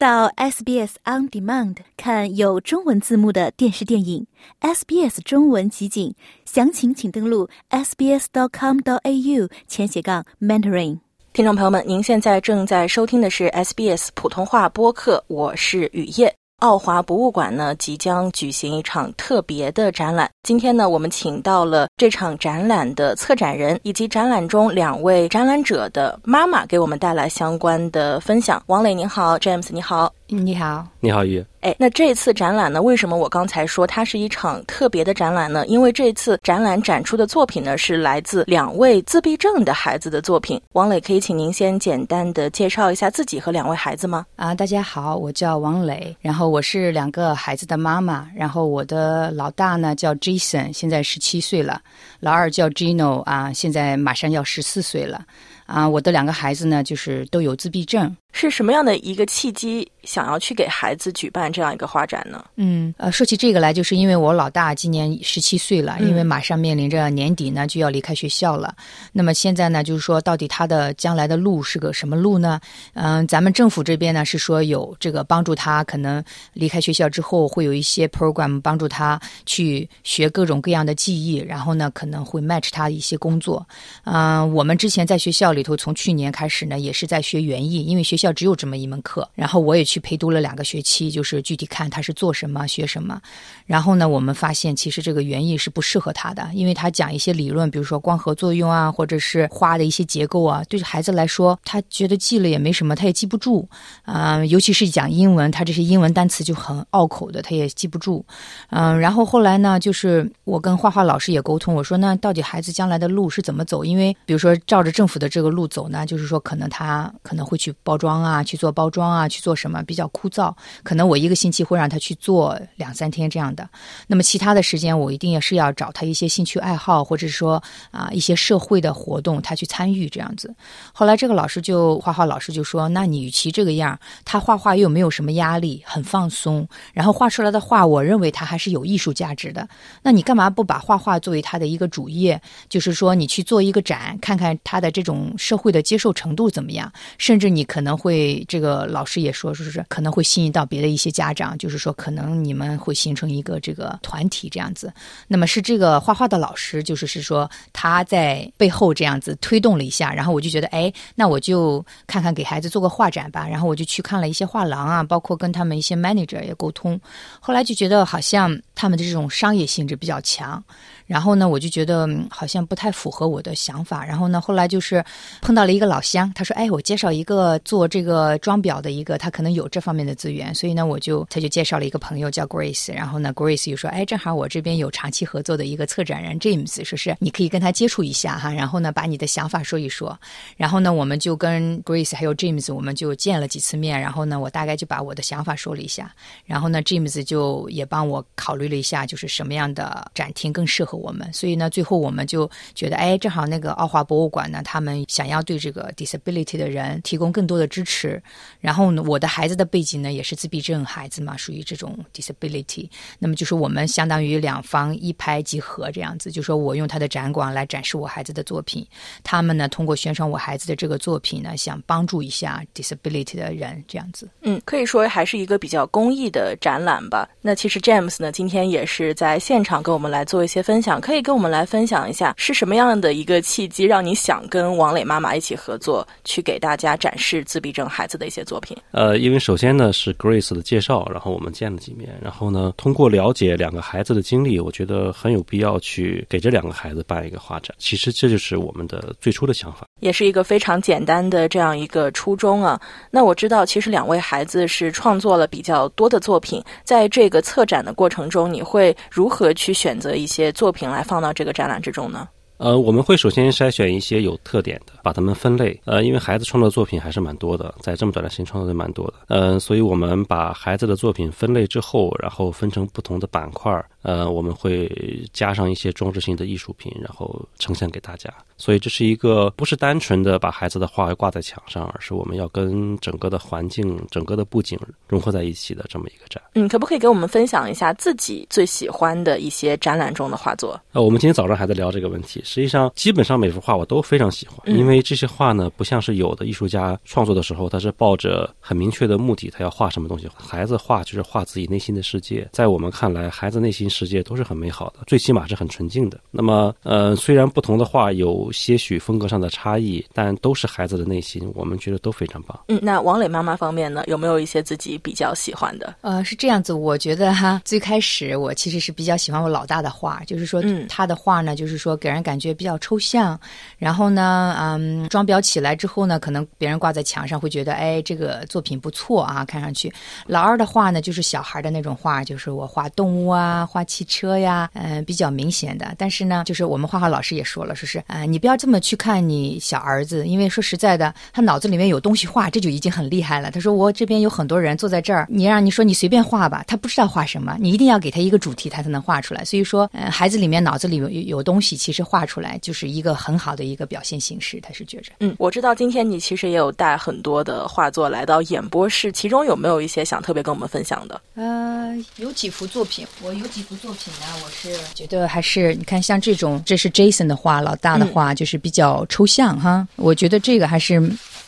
到 SBS On Demand 看有中文字幕的电视电影，SBS 中文集锦，详情请登录 sbs.com.au 前斜杠 mentoring。听众朋友们，您现在正在收听的是 SBS 普通话播客，我是雨夜。奥华博物馆呢即将举行一场特别的展览。今天呢，我们请到了这场展览的策展人以及展览中两位展览者的妈妈，给我们带来相关的分享。王磊您好，James 你好，你好，你好雨。哎，那这次展览呢？为什么我刚才说它是一场特别的展览呢？因为这次展览展出的作品呢，是来自两位自闭症的孩子的作品。王磊，可以请您先简单的介绍一下自己和两位孩子吗？啊，大家好，我叫王磊，然后我是两个孩子的妈妈，然后我的老大呢叫 Jason，现在十七岁了，老二叫 Gino 啊，现在马上要十四岁了。啊，我的两个孩子呢，就是都有自闭症。是什么样的一个契机，想要去给孩子举办这样一个画展呢？嗯，呃，说起这个来，就是因为我老大今年十七岁了，因为马上面临着年底呢就要离开学校了。那么现在呢，就是说到底他的将来的路是个什么路呢？嗯，咱们政府这边呢是说有这个帮助他，可能离开学校之后会有一些 program 帮助他去学各种各样的技艺，然后呢可能会 match 他一些工作。嗯，我们之前在学校里。里头从去年开始呢，也是在学园艺，因为学校只有这么一门课。然后我也去陪读了两个学期，就是具体看他是做什么、学什么。然后呢，我们发现其实这个园艺是不适合他的，因为他讲一些理论，比如说光合作用啊，或者是花的一些结构啊，对孩子来说，他觉得记了也没什么，他也记不住。啊，尤其是讲英文，他这些英文单词就很拗口的，他也记不住。嗯，然后后来呢，就是我跟画画老师也沟通，我说那到底孩子将来的路是怎么走？因为比如说照着政府的这个。路走呢，就是说可能他可能会去包装装啊，去做包装啊，去做什么比较枯燥。可能我一个星期会让他去做两三天这样的。那么其他的时间，我一定也是要找他一些兴趣爱好，或者说啊一些社会的活动，他去参与这样子。后来这个老师就画画老师就说：“那你与其这个样，他画画又没有什么压力，很放松，然后画出来的画，我认为他还是有艺术价值的。那你干嘛不把画画作为他的一个主业？就是说你去做一个展，看看他的这种。”社会的接受程度怎么样？甚至你可能会，这个老师也说，说是可能会吸引到别的一些家长，就是说可能你们会形成一个这个团体这样子。那么是这个画画的老师，就是是说他在背后这样子推动了一下，然后我就觉得，哎，那我就看看给孩子做个画展吧。然后我就去看了一些画廊啊，包括跟他们一些 manager 也沟通。后来就觉得好像他们的这种商业性质比较强。然后呢，我就觉得好像不太符合我的想法。然后呢，后来就是碰到了一个老乡，他说：“哎，我介绍一个做这个装裱的一个，他可能有这方面的资源。”所以呢，我就他就介绍了一个朋友叫 Grace。然后呢，Grace 又说：“哎，正好我这边有长期合作的一个策展人 James，说是你可以跟他接触一下哈。然后呢，把你的想法说一说。然后呢，我们就跟 Grace 还有 James，我们就见了几次面。然后呢，我大概就把我的想法说了一下。然后呢，James 就也帮我考虑了一下，就是什么样的展厅更适合。我们，所以呢，最后我们就觉得，哎，正好那个奥华博物馆呢，他们想要对这个 disability 的人提供更多的支持。然后呢，我的孩子的背景呢，也是自闭症孩子嘛，属于这种 disability。那么就是我们相当于两方一拍即合这样子，就说我用他的展馆来展示我孩子的作品，他们呢通过宣传我孩子的这个作品呢，想帮助一下 disability 的人这样子。嗯，可以说还是一个比较公益的展览吧。那其实 James 呢，今天也是在现场跟我们来做一些分享。可以跟我们来分享一下是什么样的一个契机，让你想跟王磊妈妈一起合作，去给大家展示自闭症孩子的一些作品？呃，因为首先呢是 Grace 的介绍，然后我们见了几面，然后呢通过了解两个孩子的经历，我觉得很有必要去给这两个孩子办一个画展。其实这就是我们的最初的想法，也是一个非常简单的这样一个初衷啊。那我知道，其实两位孩子是创作了比较多的作品，在这个策展的过程中，你会如何去选择一些作品？来放到这个展览之中呢？呃，我们会首先筛选一些有特点的，把它们分类。呃，因为孩子创作作品还是蛮多的，在这么短的时间创作的蛮多的。嗯，所以我们把孩子的作品分类之后，然后分成不同的板块呃，我们会加上一些装饰性的艺术品，然后呈现给大家。所以这是一个不是单纯的把孩子的画挂在墙上，而是我们要跟整个的环境、整个的布景融合在一起的这么一个展。嗯，可不可以给我们分享一下自己最喜欢的一些展览中的画作？呃，我们今天早上还在聊这个问题。实际上，基本上每幅画我都非常喜欢，因为这些画呢，不像是有的艺术家创作的时候，他是抱着很明确的目的，他要画什么东西。孩子画就是画自己内心的世界，在我们看来，孩子内心世界都是很美好的，最起码是很纯净的。那么，呃，虽然不同的画有些许风格上的差异，但都是孩子的内心，我们觉得都非常棒。嗯，那王磊妈妈方面呢，有没有一些自己比较喜欢的？呃，是这样子，我觉得哈，最开始我其实是比较喜欢我老大的画，就是说他的画呢，就是说给人感觉比较抽象，然后呢，嗯，装裱起来之后呢，可能别人挂在墙上会觉得，哎，这个作品不错啊，看上去。老二的画呢，就是小孩的那种画，就是我画动物啊，画汽车呀，嗯，比较明显的。但是呢，就是我们画画老师也说了，说是，呃，你不要这么去看你小儿子，因为说实在的，他脑子里面有东西画，这就已经很厉害了。他说我这边有很多人坐在这儿，你让你说你随便画吧，他不知道画什么，你一定要给他一个主题，他才能画出来。所以说，呃，孩子里面脑子里有有东西，其实画出来就是一个很好的一个表现形式。他是觉着，嗯，我知道今天你其实也有带很多的画作来到演播室，其中有没有一些想特别跟我们分享的？呃，有几幅作品，我有几幅作品呢，我是觉得还是你看像这种，这是 Jason 的画，老大的画就是比较抽象哈，我觉得这个还是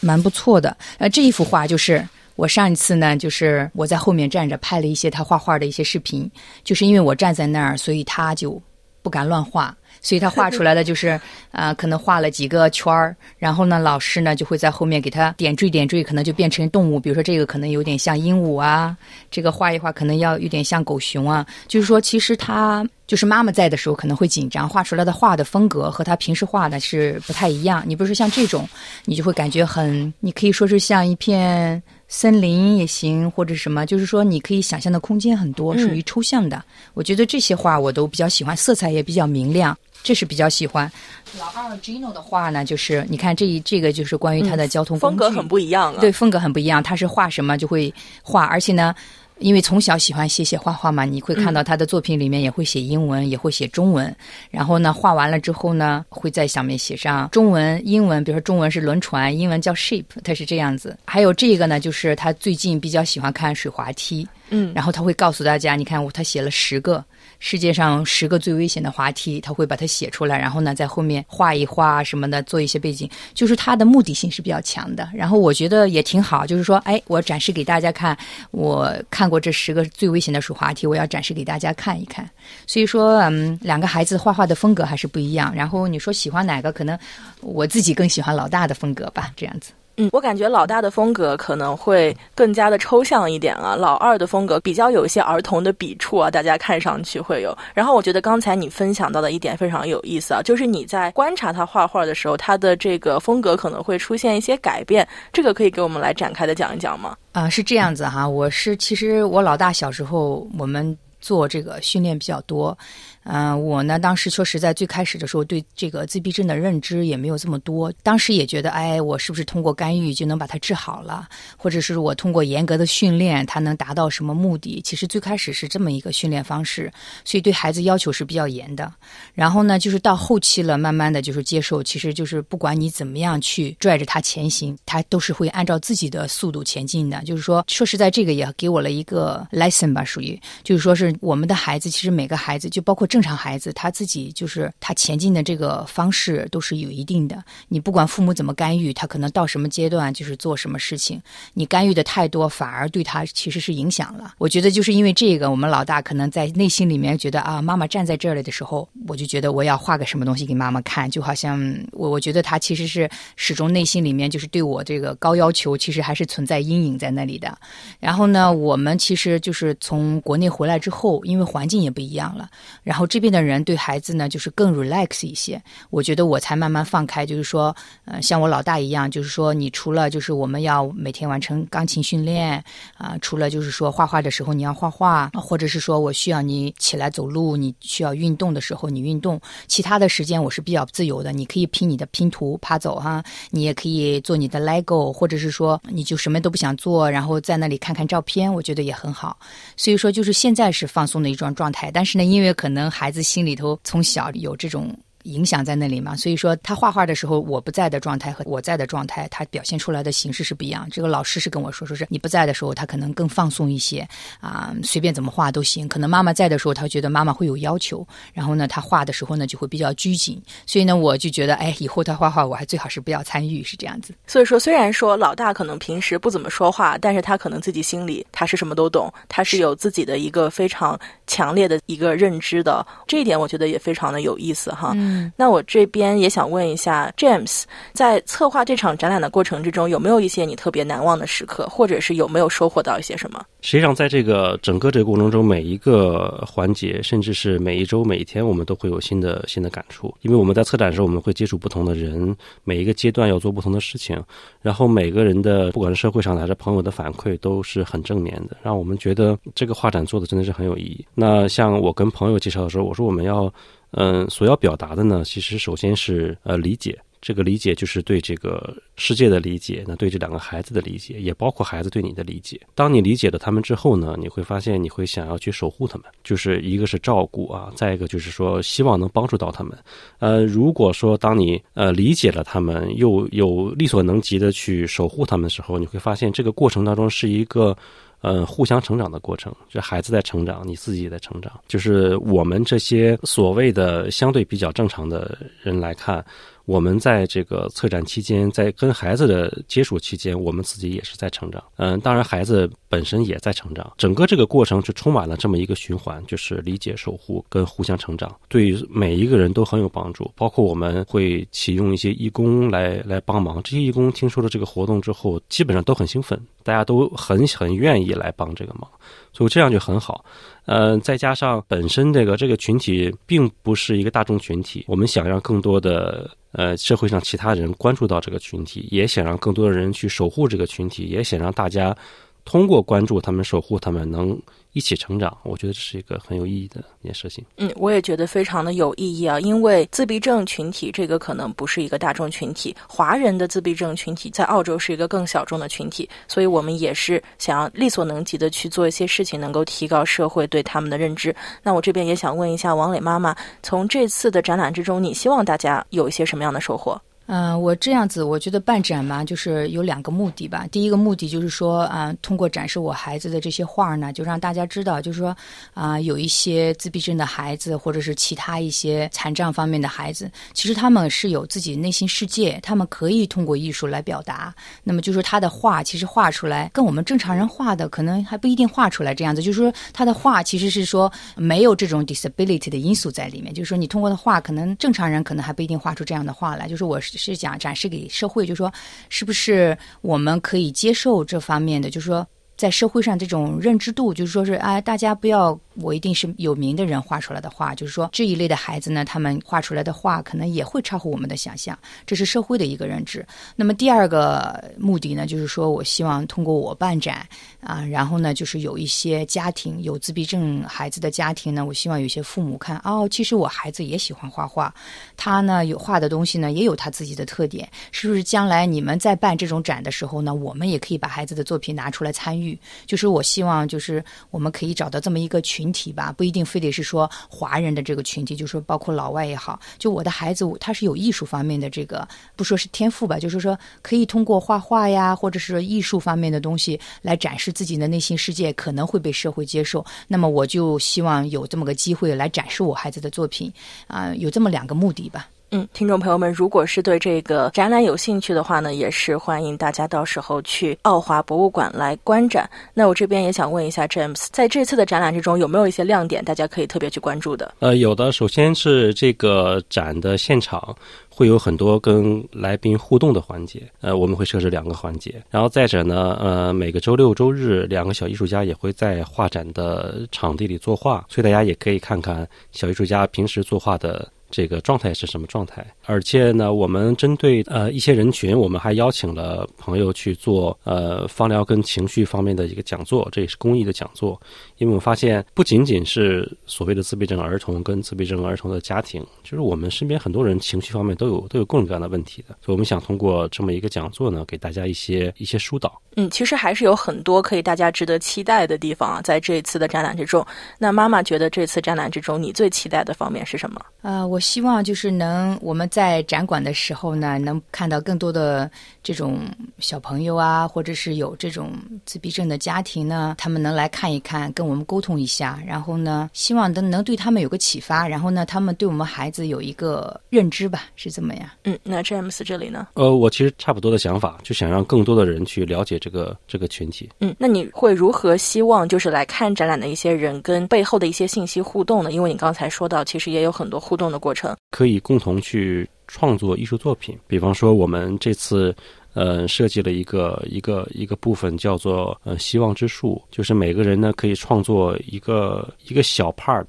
蛮不错的。呃，这一幅画就是我上一次呢，就是我在后面站着拍了一些他画画的一些视频，就是因为我站在那儿，所以他就不敢乱画。所以他画出来的就是，啊，可能画了几个圈儿，然后呢，老师呢就会在后面给他点缀点缀，可能就变成动物。比如说这个可能有点像鹦鹉啊，这个画一画可能要有点像狗熊啊。就是说，其实他就是妈妈在的时候可能会紧张，画出来的画的风格和他平时画的是不太一样。你比如说像这种，你就会感觉很，你可以说是像一片森林也行，或者什么，就是说你可以想象的空间很多，属于抽象的。我觉得这些画我都比较喜欢，色彩也比较明亮。这是比较喜欢。老二 Gino 的画呢，就是你看这一这个就是关于他的交通风格很不一样啊。对，风格很不一样。他是画什么就会画，而且呢，因为从小喜欢写写画画嘛，你会看到他的作品里面也会写英文，也会写中文。然后呢，画完了之后呢，会在上面写上中文、英文，比如说中文是轮船，英文叫 ship，他是这样子。还有这个呢，就是他最近比较喜欢看水滑梯。嗯，然后他会告诉大家，你看我他写了十个。世界上十个最危险的滑梯，他会把它写出来，然后呢，在后面画一画什么的，做一些背景，就是他的目的性是比较强的。然后我觉得也挺好，就是说，哎，我展示给大家看，我看过这十个最危险的水滑梯，我要展示给大家看一看。所以说，嗯，两个孩子画画的风格还是不一样。然后你说喜欢哪个，可能我自己更喜欢老大的风格吧，这样子。嗯，我感觉老大的风格可能会更加的抽象一点啊，老二的风格比较有一些儿童的笔触啊，大家看上去会有。然后我觉得刚才你分享到的一点非常有意思啊，就是你在观察他画画的时候，他的这个风格可能会出现一些改变，这个可以给我们来展开的讲一讲吗？啊，是这样子哈，我是其实我老大小时候我们做这个训练比较多。嗯，我呢，当时说实在，最开始的时候对这个自闭症的认知也没有这么多。当时也觉得，哎，我是不是通过干预就能把它治好了？或者是我通过严格的训练，它能达到什么目的？其实最开始是这么一个训练方式，所以对孩子要求是比较严的。然后呢，就是到后期了，慢慢的就是接受，其实就是不管你怎么样去拽着他前行，他都是会按照自己的速度前进的。就是说，说实在，这个也给我了一个 lesson 吧，属于就是说是我们的孩子，其实每个孩子就包括。正正常孩子他自己就是他前进的这个方式都是有一定的，你不管父母怎么干预，他可能到什么阶段就是做什么事情。你干预的太多，反而对他其实是影响了。我觉得就是因为这个，我们老大可能在内心里面觉得啊，妈妈站在这里的时候，我就觉得我要画个什么东西给妈妈看，就好像我我觉得他其实是始终内心里面就是对我这个高要求，其实还是存在阴影在那里的。然后呢，我们其实就是从国内回来之后，因为环境也不一样了，然后。然后这边的人对孩子呢，就是更 relax 一些。我觉得我才慢慢放开，就是说，呃，像我老大一样，就是说，你除了就是我们要每天完成钢琴训练啊，除了就是说画画的时候你要画画，或者是说我需要你起来走路，你需要运动的时候你运动，其他的时间我是比较自由的，你可以拼你的拼图爬走哈，你也可以做你的 Lego，或者是说你就什么都不想做，然后在那里看看照片，我觉得也很好。所以说，就是现在是放松的一种状态，但是呢，因为可能孩子心里头从小有这种。影响在那里嘛，所以说他画画的时候，我不在的状态和我在的状态，他表现出来的形式是不一样。这个老师是跟我说，说是你不在的时候，他可能更放松一些啊，随便怎么画都行。可能妈妈在的时候，他觉得妈妈会有要求，然后呢，他画的时候呢就会比较拘谨。所以呢，我就觉得，哎，以后他画画，我还最好是不要参与，是这样子。所以说，虽然说老大可能平时不怎么说话，但是他可能自己心里他是什么都懂，他是有自己的一个非常强烈的一个认知的。这一点我觉得也非常的有意思哈。嗯，那我这边也想问一下，James，在策划这场展览的过程之中，有没有一些你特别难忘的时刻，或者是有没有收获到一些什么？实际上，在这个整个这个过程中，每一个环节，甚至是每一周、每一天，我们都会有新的新的感触。因为我们在策展的时候，我们会接触不同的人，每一个阶段要做不同的事情，然后每个人的不管是社会上还是朋友的反馈都是很正面的，让我们觉得这个画展做的真的是很有意义。那像我跟朋友介绍的时候，我说我们要。嗯，所要表达的呢，其实首先是呃理解，这个理解就是对这个世界的理解，那对这两个孩子的理解，也包括孩子对你的理解。当你理解了他们之后呢，你会发现你会想要去守护他们，就是一个是照顾啊，再一个就是说希望能帮助到他们。呃，如果说当你呃理解了他们，又有力所能及的去守护他们的时候，你会发现这个过程当中是一个。嗯，互相成长的过程，就孩子在成长，你自己也在成长。就是我们这些所谓的相对比较正常的人来看。我们在这个策展期间，在跟孩子的接触期间，我们自己也是在成长。嗯，当然孩子本身也在成长。整个这个过程是充满了这么一个循环，就是理解、守护跟互相成长，对每一个人都很有帮助。包括我们会启用一些义工来来帮忙，这些义工听说了这个活动之后，基本上都很兴奋，大家都很很愿意来帮这个忙，所以这样就很好。嗯，再加上本身这个这个群体并不是一个大众群体，我们想让更多的。呃，社会上其他人关注到这个群体，也想让更多的人去守护这个群体，也想让大家通过关注他们、守护他们，能。一起成长，我觉得这是一个很有意义的一件事情。嗯，我也觉得非常的有意义啊，因为自闭症群体这个可能不是一个大众群体，华人的自闭症群体在澳洲是一个更小众的群体，所以我们也是想要力所能及的去做一些事情，能够提高社会对他们的认知。那我这边也想问一下王磊妈妈，从这次的展览之中，你希望大家有一些什么样的收获？嗯，我这样子，我觉得办展嘛，就是有两个目的吧。第一个目的就是说，啊，通过展示我孩子的这些画呢，就让大家知道，就是说，啊，有一些自闭症的孩子，或者是其他一些残障方面的孩子，其实他们是有自己内心世界，他们可以通过艺术来表达。那么，就是他的画，其实画出来跟我们正常人画的可能还不一定画出来这样子。就是说，他的画其实是说没有这种 disability 的因素在里面。就是说，你通过的画，可能正常人可能还不一定画出这样的画来。就是我是。是讲展示给社会，就说是不是我们可以接受这方面的，就是说。在社会上，这种认知度就是说是啊，大家不要我一定是有名的人画出来的画，就是说这一类的孩子呢，他们画出来的画可能也会超乎我们的想象，这是社会的一个认知。那么第二个目的呢，就是说我希望通过我办展啊，然后呢，就是有一些家庭有自闭症孩子的家庭呢，我希望有些父母看哦，其实我孩子也喜欢画画，他呢有画的东西呢也有他自己的特点，是不是将来你们在办这种展的时候呢，我们也可以把孩子的作品拿出来参与。就是我希望，就是我们可以找到这么一个群群体吧，不一定非得是说华人的这个群体，就是说包括老外也好。就我的孩子，他是有艺术方面的这个，不说是天赋吧，就是说可以通过画画呀，或者是艺术方面的东西来展示自己的内心世界，可能会被社会接受。那么我就希望有这么个机会来展示我孩子的作品，啊，有这么两个目的吧。嗯，听众朋友们，如果是对这个展览有兴趣的话呢，也是欢迎大家到时候去奥华博物馆来观展。那我这边也想问一下 James，在这次的展览之中有没有一些亮点，大家可以特别去关注的？呃，有的，首先是这个展的现场。会有很多跟来宾互动的环节，呃，我们会设置两个环节，然后再者呢，呃，每个周六周日，两个小艺术家也会在画展的场地里作画，所以大家也可以看看小艺术家平时作画的。这个状态是什么状态？而且呢，我们针对呃一些人群，我们还邀请了朋友去做呃芳疗跟情绪方面的一个讲座，这也是公益的讲座。因为我发现，不仅仅是所谓的自闭症儿童跟自闭症儿童的家庭，就是我们身边很多人情绪方面都有都有各种各样的问题的。所以我们想通过这么一个讲座呢，给大家一些一些疏导。嗯，其实还是有很多可以大家值得期待的地方啊，在这一次的展览之中。那妈妈觉得这次展览之中，你最期待的方面是什么？呃，我希望就是能我们在展馆的时候呢，能看到更多的这种小朋友啊，或者是有这种自闭症的家庭呢，他们能来看一看，跟我们沟通一下，然后呢，希望能能对他们有个启发，然后呢，他们对我们孩子有一个认知吧，是怎么样？嗯，那詹姆斯这里呢？呃，我其实差不多的想法，就想让更多的人去了解。这个这个群体，嗯，那你会如何希望就是来看展览的一些人跟背后的一些信息互动呢？因为你刚才说到，其实也有很多互动的过程，可以共同去创作艺术作品。比方说，我们这次呃设计了一个一个一个部分叫做呃希望之树，就是每个人呢可以创作一个一个小 part。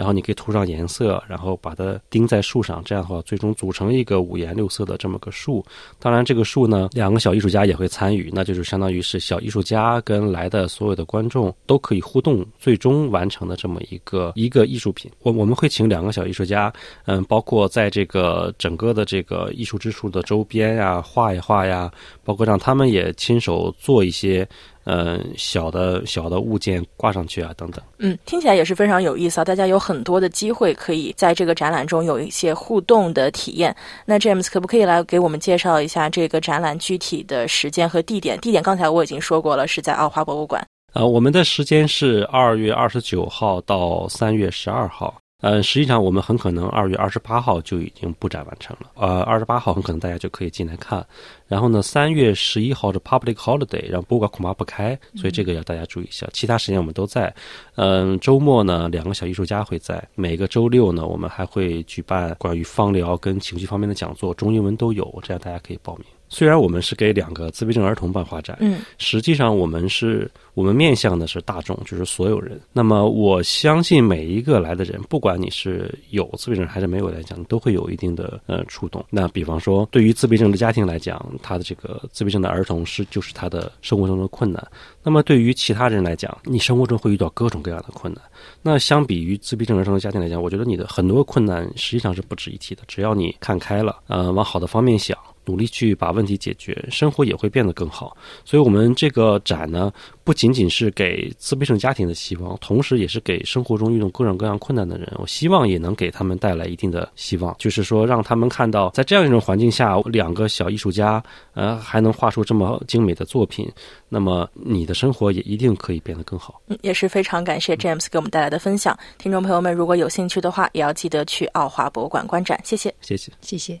然后你可以涂上颜色，然后把它钉在树上，这样的话最终组成一个五颜六色的这么个树。当然，这个树呢，两个小艺术家也会参与，那就是相当于是小艺术家跟来的所有的观众都可以互动，最终完成的这么一个一个艺术品。我我们会请两个小艺术家，嗯，包括在这个整个的这个艺术之树的周边呀画一画呀，包括让他们也亲手做一些。嗯，小的小的物件挂上去啊，等等。嗯，听起来也是非常有意思啊！大家有很多的机会可以在这个展览中有一些互动的体验。那 James 可不可以来给我们介绍一下这个展览具体的时间和地点？地点刚才我已经说过了，是在奥华博物馆。呃，我们的时间是二月二十九号到三月十二号。呃，实际上我们很可能二月二十八号就已经布展完成了。呃，二十八号很可能大家就可以进来看。然后呢，三月十一号是 public holiday，然后博物馆恐怕不开，所以这个要大家注意一下。其他时间我们都在。嗯，周末呢，两个小艺术家会在。每个周六呢，我们还会举办关于芳疗跟情绪方面的讲座，中英文都有，这样大家可以报名。虽然我们是给两个自闭症儿童办画展，嗯，实际上我们是我们面向的是大众，就是所有人。那么我相信每一个来的人，不管你是有自闭症还是没有来讲，都会有一定的呃触动。那比方说，对于自闭症的家庭来讲，他的这个自闭症的儿童是就是他的生活中的困难。那么对于其他人来讲，你生活中会遇到各种各样的困难。那相比于自闭症儿童的家庭来讲，我觉得你的很多困难实际上是不值一提的。只要你看开了，呃，往好的方面想。努力去把问题解决，生活也会变得更好。所以，我们这个展呢，不仅仅是给自闭症家庭的希望，同时也是给生活中遇到各种各样困难的人。我希望也能给他们带来一定的希望，就是说，让他们看到，在这样一种环境下，两个小艺术家，呃，还能画出这么精美的作品，那么你的生活也一定可以变得更好。嗯，也是非常感谢 James 给我们带来的分享。听众朋友们，如果有兴趣的话，也要记得去奥华博物馆观展。谢谢，谢谢，谢谢。